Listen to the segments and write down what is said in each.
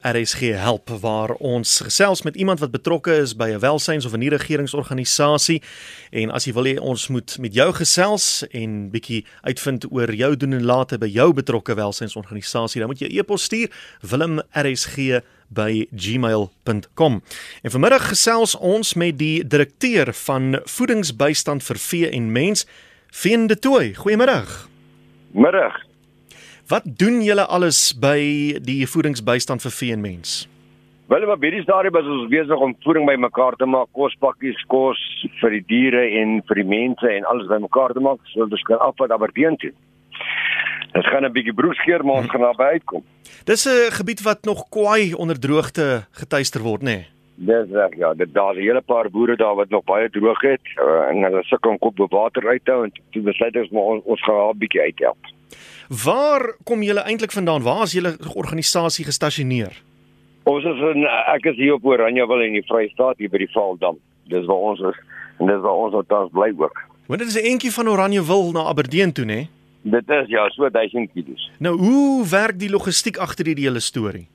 RSG help waar ons gesels met iemand wat betrokke is by 'n welsyns of 'n nie-regeringsorganisasie. En as jy wil hê ons moet met jou gesels en bietjie uitvind oor jou doen en late by jou betrokke welsynsorganisasie dan moet jy e-pos stuur wilmrsg@gmail.com en vanmiddag gesels ons met die direkteur van voedingsbystand vir vee en mens Fien de Tooi goeiemiddag. Middag Wat doen julle alles by die voedingsbystand vir vee en mens? Wel, maar baie daarby is ons besig om voeding bymekaar te maak, kospakkies, kos vir die diere en vir die mense en alles bymekaar te maak sodat ons kan afvat Aberdeen toe. Dit gaan 'n bietjie broekskeer maar ons gaan naby uitkom. Dis 'n gebied wat nog kwaai onder droogte getuister word, nê? Nee? Dis reg, ja, dit daar's 'n hele paar boere daar wat nog baie droog het uh, en hulle sukkel om kop water uit te hou en toe besluit ons maar ons, ons gaan 'n bietjie uithelp. Waar kom julle eintlik vandaan? Waar is julle organisasie gestasioneer? Ons is in ek is hier op Oranjewil in die Vrystaat hier by die Valdam. Dis waar ons is en dis waar ons tans bly ook. Want dit is 'n entjie van Oranjewil na Aberdeen toe, né? Dit is ja, so 1000 km. Nou, hoe werk die logistiek agter hierdie hele storie?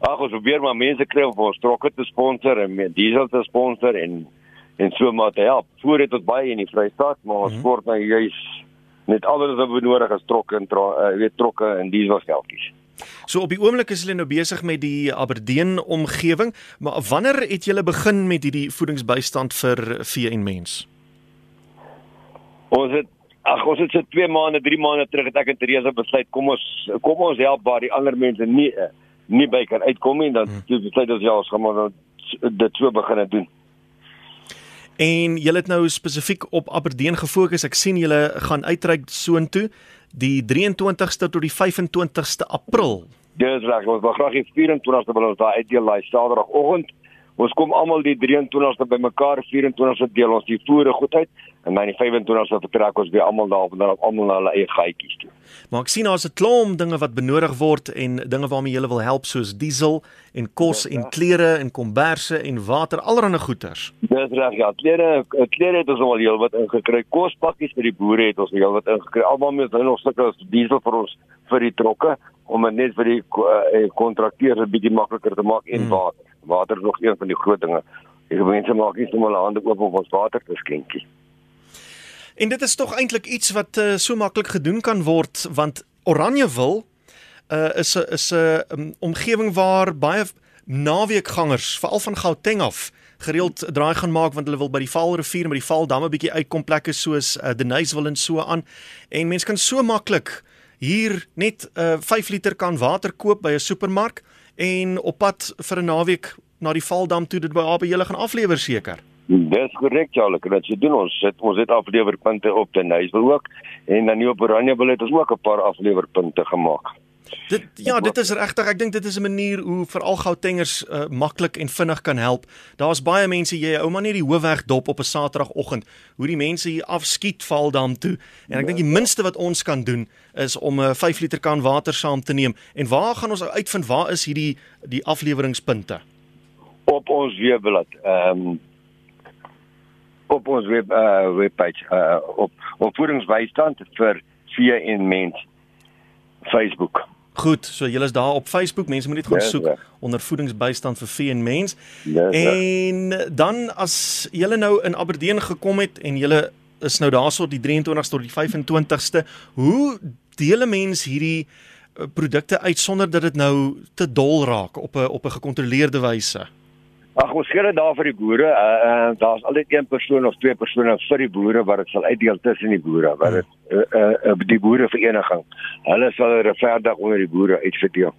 Ag, ons probeer maar mense kry om ons trokke te sponsor en met diesel te sponsor en en so maar te help. Voor dit tot baie in die Vrystaat, maar ons mm -hmm. word nou juis net alles wat benodig is trokke en uh, weet trokke en dieselgeldjies. So op die oomblik is hulle nou besig met die Aberdeen omgewing, maar wanneer het julle begin met hierdie voedingsbystand vir vee en mens? Ons het ag ons het se 2 maande, 3 maande terug het ek en Teresa besluit kom ons kom ons help waar die ander mense nie nie by kan uitkom nie, dan hmm. besluit ons ja, ons gaan maar dit so begin doen. En julle het nou spesifiek op Aberdeen gefokus. Ek sien julle gaan uitreik soontoe die 23ste tot die 25ste April. Dis reg, ons wil graag die 24ste wil ons daar uitdeel, daai Saterdagoggend. Ons kom almal die 23ste bymekaar, 24ste deel ons die voere goed uit en dan die 25ste vertrek ons weer almal daar op en dan almal na hulle eie gaatjies toe. Maar ek sien daar's 'n klomp dinge wat benodig word en dinge waarmee jy wil help soos diesel en kos en klere en komberse en water, allerlei goeders. Dis reg, ja, klere, klere het ons al heel wat ingekry. Kospakkies vir die boere het ons heel wat ingekry. Almal moet nou nog stukke diesel vir ons vir die trokke om net vir die uh, kontrakteurs 'n bietjie makliker te maak en hmm. water. Water is nog een van die groot dinge. Die mense maak nie sommer hulle hande oop om ons water te skenkie. En dit is tog eintlik iets wat uh, so maklik gedoen kan word want Oranjewil uh, is 'n is 'n um, omgewing waar baie naweekgangers veral van Gauteng af gereeld draai gaan maak want hulle wil by die Vaalrivier by die Vaaldamme bietjie uitkom plekke soos uh, Denyswil en so aan en mense kan so maklik hier net 'n uh, 5 liter kan water koop by 'n supermark en op pad vir 'n naweek na die Valdam toe dit by AB julle gaan aflewer seker. Dis korrek, Charles. Dit jy doen ons sit ons het aflewerpunte op te Nysel ook en dan nie op Oranje wil het ons ook 'n paar aflewerpunte gemaak. Dit ja, dit is regtig. Ek dink dit is 'n manier hoe veral Gautengers uh, maklik en vinnig kan help. Daar's baie mense jy ouma net die hoofweg dop op 'n Saterdagoggend, hoe die mense hier afskiet val dan toe. En ek dink die minste wat ons kan doen is om 'n 5 liter kan water saam te neem. En waar gaan ons uitvind waar is hierdie die afleweringspunte? Op ons webblad. Ehm um, op ons web uh, webpage uh, op op voedingsbystand vir vee en mens Facebook. Goed, so julle is daar op Facebook. Mense moet net gaan soek ja, onder voedingsbystand vir vee en mens. Ja, en dan as julle nou in Aberdeen gekom het en julle is nou daarso die 23ste tot die 25ste, hoe deel 'n mens hierdie eh, produkte uit sonder dat dit nou te dol raak op 'n op 'n gekontroleerde wyse? Ag ons gee dit daar vir die boere. Uh, uh daar's altyd een persoon of twee persone vir die boere wat dit sal uitdeel tussen die boere, wat dit uh, uh, die boere vereniging. Hulle sal dit verder onder die boere uitverdeel.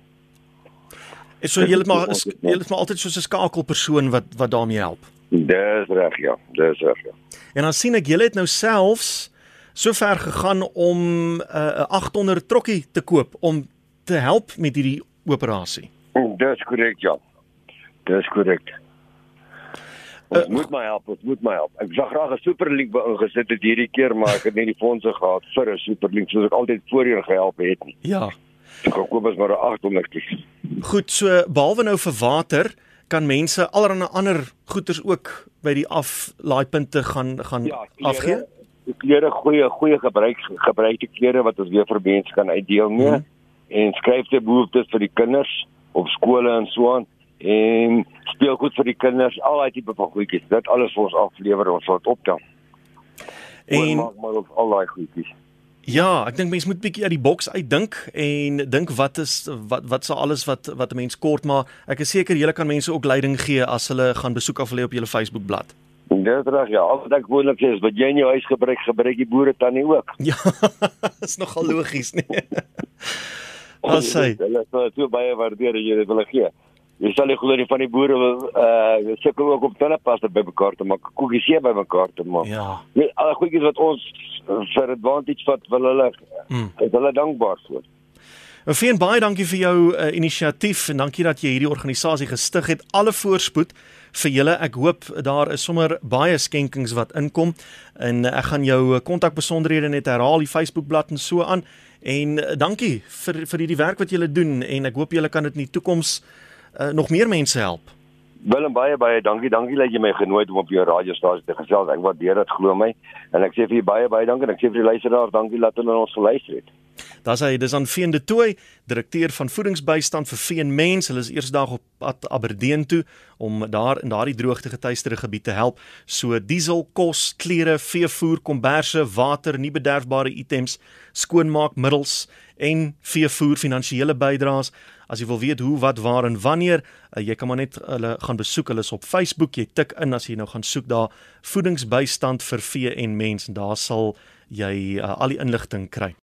En so jy het maar jy het maar altyd so 'n skakelpersoon wat wat daarmee help. Dis reg ja, dis reg ja. En dan sien ek julle het nou selfs so ver gegaan om 'n uh, 800 trokkie te koop om te help met hierdie operasie. Dis korrek ja. Dis korrek. Ons uh, moet my help, ons moet my help. Ek sou graag 'n superlink by ingesit het hierdie keer, maar ek het nie die fondse gehad vir 'n superlink soos ek altyd voorheen gehelp het nie. Ja. Ek koop as maar 800 kies. Goed, so behalwe nou vir water, kan mense allerlei ander goederes ook by die aflaaipunte gaan gaan ja, kleren, afgee. Die klere goeie goeie gebruik gebruikte klere wat ons weer vir mense kan uitdeel mee hmm. en skryfte behoeftes vir die kinders op skole en so aan en speel goed vir die kinders, al daai tipe van goedjies. Dit alles ons aflewer ons wat optel. En maak maar op al daai goedjies. Ja, ek dink mense moet bietjie uit die boks uitdink en dink wat is wat wat sal alles wat wat 'n mens kort maar ek is seker julle kan mense ook leiding gee as hulle gaan besoek af lê op julle Facebook bladsy. Dit reg ja, al wat ek gewoonlik sê is wat jy in jou huis gebruik, gebruik die boere tannie ook. Ja, is nogal logies nie. Wat sê? Hulle sê so baie waardeer jy dit wil gee. Jy sal nie glo nie van die boere uh sukkel ook om tandepasta by mekaar te maak, koekies hier by mekaar te maak. Ja. Nee, al die goedjies wat ons vir advantage wat wil hulle mm. is hulle dankbaar vir. Efien baie dankie vir jou uh, inisiatief en dankie dat jy hierdie organisasie gestig het. Alle voorspoed vir julle. Ek hoop daar is sommer baie skenkings wat inkom en uh, ek gaan jou kontak besonderhede net herhaal, die Facebook bladsy en so aan. En uh, dankie vir vir hierdie werk wat julle doen en ek hoop julle kan dit in die toekoms uh, nog meer mense help. Willem baie baie dankie. Dankie dat jy my genooi het om op jou radiostasie te gesels. Ek waardeer dit glo my. En ek sê vir jou baie baie dankie en ek sê vir die luisteraars dankie dat hulle ons geluister het. Daar's hy, dis aan Veende Tooi, direkteur van voedingsbystand vir vee en mens. Hulle is eers dag op pad Aberdeen toe om daar in daardie droogte getuieerde gebied te help. So diesel, kos, klere, veevoer, komberse, water, nie bederfbare items, skoonmaakmiddels en veevoer finansiële bydraes. As jy wil weet hoe, wat, waar en wanneer, uh, jy kan maar net hulle gaan besoek. Hulle is op Facebook. Jy tik in as jy nou gaan soek daar voedingsbystand vir vee en mens en daar sal jy uh, al die inligting kry.